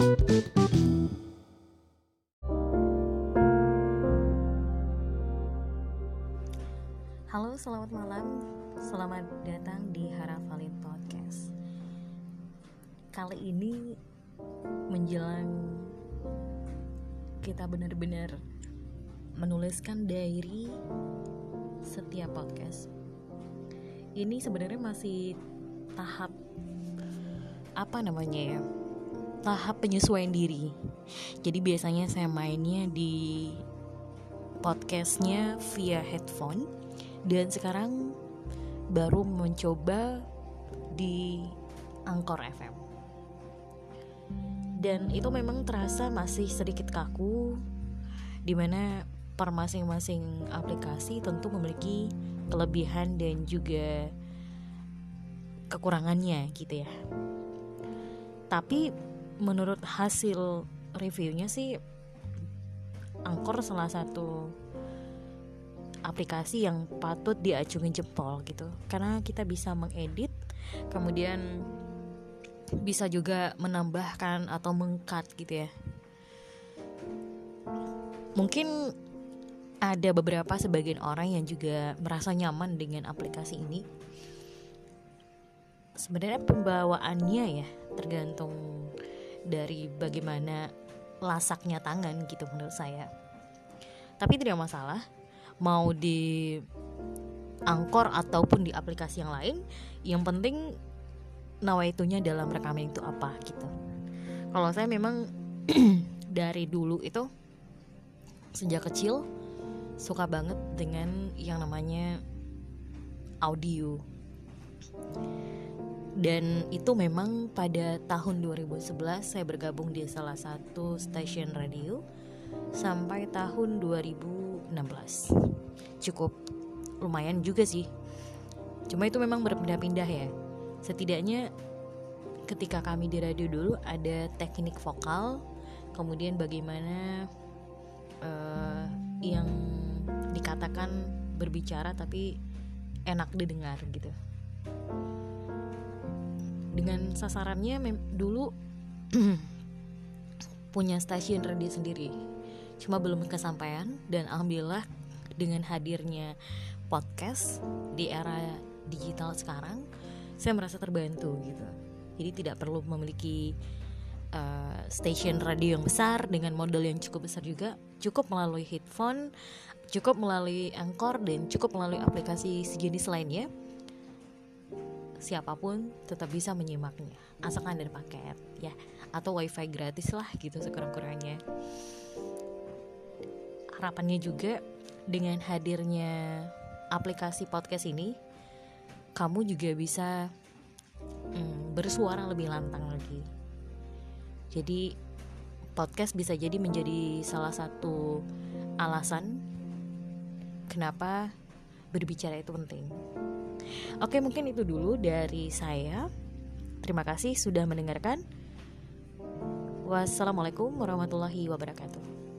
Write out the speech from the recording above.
Halo, selamat malam. Selamat datang di Harafalin Podcast. Kali ini menjelang kita benar-benar menuliskan diary setiap podcast. Ini sebenarnya masih tahap apa namanya ya? Tahap penyesuaian diri. Jadi biasanya saya mainnya di podcastnya via headphone. Dan sekarang baru mencoba di Angkor FM dan itu memang terasa masih sedikit kaku di mana per masing-masing aplikasi tentu memiliki kelebihan dan juga kekurangannya gitu ya. Tapi menurut hasil reviewnya sih Angkor salah satu aplikasi yang patut diacungin jempol gitu. Karena kita bisa mengedit kemudian bisa juga menambahkan atau mengkat gitu ya. Mungkin ada beberapa sebagian orang yang juga merasa nyaman dengan aplikasi ini. Sebenarnya pembawaannya ya tergantung dari bagaimana lasaknya tangan gitu menurut saya. Tapi tidak masalah mau di angkor ataupun di aplikasi yang lain yang penting nawaitunya dalam rekaman itu apa gitu. Kalau saya memang dari dulu itu sejak kecil suka banget dengan yang namanya audio dan itu memang pada tahun 2011 saya bergabung di salah satu stasiun radio sampai tahun 2016 cukup lumayan juga sih. Cuma itu memang berpindah-pindah ya. Setidaknya ketika kami di radio dulu ada teknik vokal kemudian bagaimana uh, yang dikatakan berbicara tapi enak didengar gitu dengan sasarannya dulu punya stasiun radio sendiri. Cuma belum kesampaian dan alhamdulillah dengan hadirnya podcast di era digital sekarang saya merasa terbantu gitu. Jadi tidak perlu memiliki uh, station radio yang besar dengan model yang cukup besar juga. Cukup melalui headphone cukup melalui Anchor dan cukup melalui aplikasi sejenis lainnya siapa pun tetap bisa menyimaknya. Asalkan ada paket ya. Atau wifi gratis lah gitu sekurang-kurangnya. Harapannya juga dengan hadirnya aplikasi podcast ini kamu juga bisa hmm, bersuara lebih lantang lagi. Jadi podcast bisa jadi menjadi salah satu alasan kenapa berbicara itu penting. Oke mungkin itu dulu dari saya. Terima kasih sudah mendengarkan. Wassalamualaikum warahmatullahi wabarakatuh